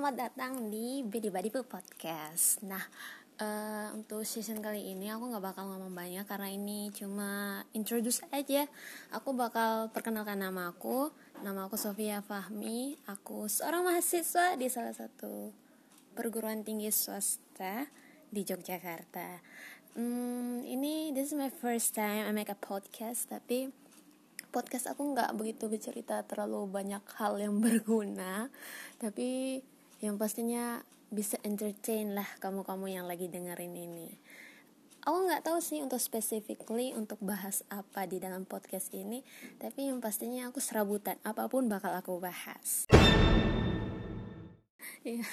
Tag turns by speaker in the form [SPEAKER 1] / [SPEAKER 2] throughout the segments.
[SPEAKER 1] selamat datang di Bidi Badi Podcast. Nah, uh, untuk season kali ini aku nggak bakal ngomong banyak karena ini cuma introduce aja. Aku bakal perkenalkan nama aku. Nama aku Sofia Fahmi. Aku seorang mahasiswa di salah satu perguruan tinggi swasta di Yogyakarta. Hmm, ini this is my first time I make a podcast, tapi podcast aku nggak begitu bercerita terlalu banyak hal yang berguna tapi yang pastinya bisa entertain lah kamu-kamu yang lagi dengerin ini. Aku nggak tahu sih untuk specifically untuk bahas apa di dalam podcast ini tapi yang pastinya aku serabutan apa pun bakal aku bahas. Iya.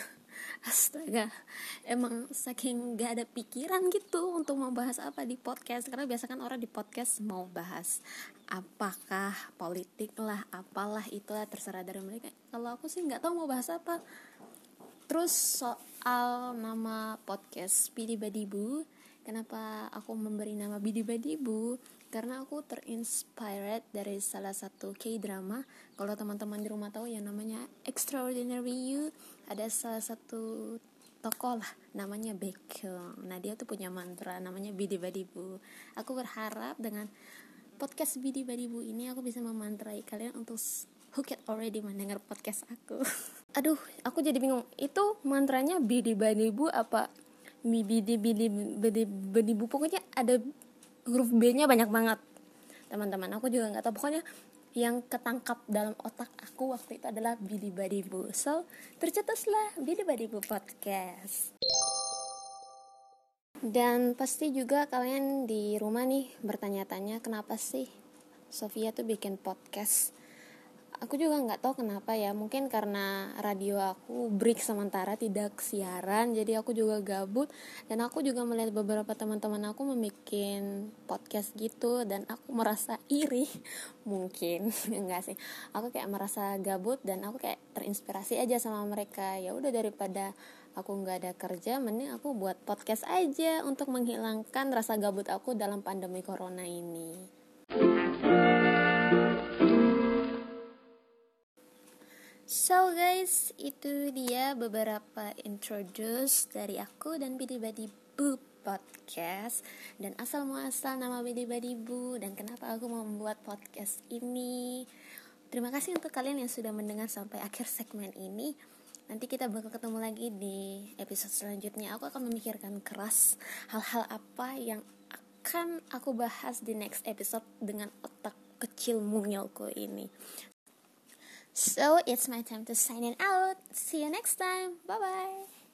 [SPEAKER 1] Astaga. Emang saking gak ada pikiran gitu untuk membahas apa di podcast karena biasa kan orang di podcast mau bahas apakah politik lah apalah itulah terserah dari mereka. Kalau aku sih nggak tahu mau bahas apa terus soal nama podcast Bidi Badibu kenapa aku memberi nama Bidi Badibu karena aku terinspired dari salah satu K-drama. Kalau teman-teman di rumah tahu yang namanya Extraordinary You ada salah satu tokoh lah namanya Baekhyun. Nah dia tuh punya mantra namanya Bidi Badibu aku berharap dengan podcast Bidi Badibu ini aku bisa memantrai kalian untuk who can already mendengar podcast aku? Aduh aku jadi bingung. Itu mantranya Bidi Badibu apa Bidi Bidi Bidi Badibu pokoknya ada huruf B-nya banyak banget. Teman-teman aku juga nggak tahu. Pokoknya yang ketangkap dalam otak aku waktu itu adalah Bidi Badibu so tercetuslah Bidi Badibu podcast. Dan pasti juga kalian di rumah nih bertanya-tanya kenapa sih Sofia tuh bikin podcast aku juga nggak tahu kenapa ya mungkin karena radio aku break sementara tidak siaran jadi aku juga gabut. Dan aku juga melihat beberapa teman-teman aku membuat podcast gitu dan aku merasa iri. Mungkin enggak sih. Aku kayak merasa gabut dan aku kayak terinspirasi aja sama mereka. Ya udah daripada aku nggak ada kerja mending aku buat podcast aja untuk menghilangkan rasa gabut aku dalam pandemi corona ini So guys, itu dia beberapa introduce dari aku dan Bidi Badi Bu podcast dan asal muasal nama Bidi Badi Bu dan kenapa aku mau membuat podcast ini. Terima kasih untuk kalian yang sudah mendengar sampai akhir segmen ini. Nanti kita bakal ketemu lagi di episode selanjutnya. Aku akan memikirkan keras hal-hal apa yang akan aku bahas di next episode dengan otak kecil mungilku ini. So it's my time to sign it out. See you next time. Bye bye.